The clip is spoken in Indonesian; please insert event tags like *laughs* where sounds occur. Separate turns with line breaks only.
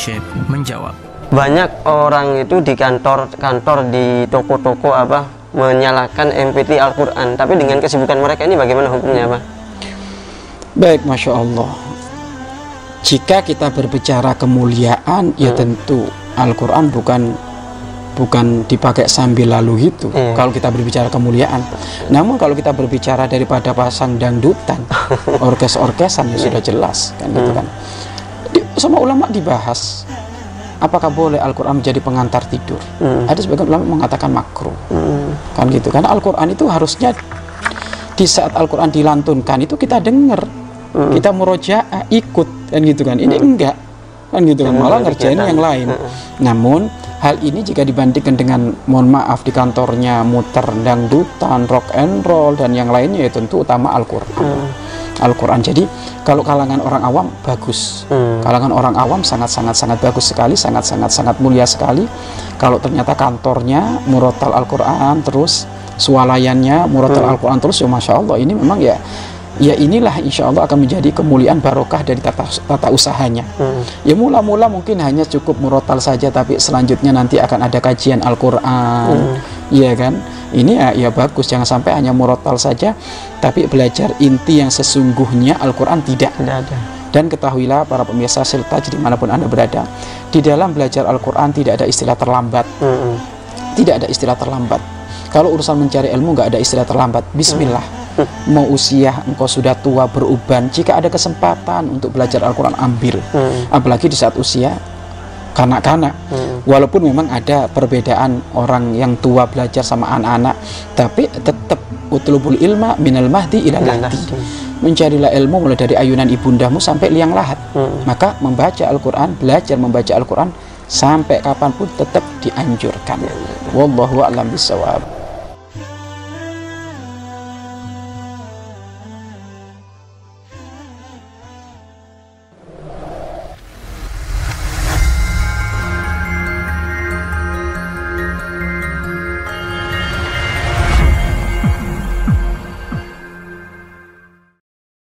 Syekh menjawab.
Banyak orang itu di kantor-kantor di toko-toko apa menyalakan MPT Al-Quran tapi dengan kesibukan mereka ini bagaimana hukumnya Pak?
Baik, Masya Allah Jika kita berbicara kemuliaan ya hmm. Ya tentu Al-Quran bukan bukan dipakai sambil lalu itu hmm. kalau kita berbicara kemuliaan namun kalau kita berbicara daripada pasang dangdutan *laughs* orkes-orkesan ya sudah jelas kan gitu hmm. kan sama ulama dibahas apakah boleh Al-Quran menjadi pengantar tidur hmm. ada sebagian ulama mengatakan makruh hmm. kan gitu kan Al-Quran itu harusnya di saat Al-Quran dilantunkan itu kita dengar hmm. kita murojaah ikut kan gitu kan ini hmm. enggak kan gitu kan malah ngerjain yang lain hmm. namun hal ini jika dibandingkan dengan mohon maaf di kantornya muter dangdutan rock and roll dan yang lainnya ya tentu utama Al-Quran hmm Al-Quran. Jadi kalau kalangan orang awam bagus, hmm. kalangan orang awam sangat sangat sangat bagus sekali, sangat sangat sangat mulia sekali. Kalau ternyata kantornya murotal Al-Quran terus swalayannya murotal hmm. Al-Quran terus ya masya Allah ini memang ya ya inilah insya Allah akan menjadi kemuliaan barokah dari tata, tata usahanya. Hmm. Ya mula-mula mungkin hanya cukup murotal saja, tapi selanjutnya nanti akan ada kajian Al-Quran, hmm. ya kan? Ini ya, ya bagus, jangan sampai hanya murotal saja, tapi belajar inti yang sesungguhnya Al-Quran tidak. Tidak ada. Dan ketahuilah para pemirsa serta jadi mana pun anda berada, di dalam belajar Al-Quran tidak ada istilah terlambat. Hmm. Tidak ada istilah terlambat. Kalau urusan mencari ilmu nggak ada istilah terlambat. Bismillah. Hmm mau usia engkau sudah tua beruban jika ada kesempatan untuk belajar Al-Quran ambil hmm. apalagi di saat usia kanak-kanak hmm. Walaupun memang ada perbedaan orang yang tua belajar sama anak-anak tapi tetap utlubul ilma minal mahdi ila lahdi. mencarilah ilmu mulai dari ayunan ibundamu sampai liang lahat. Hmm. maka membaca Al-Quran belajar membaca Al-Quran sampai kapan pun tetap dianjurkan. Ya, ya, ya. wallahu a'lam bisawab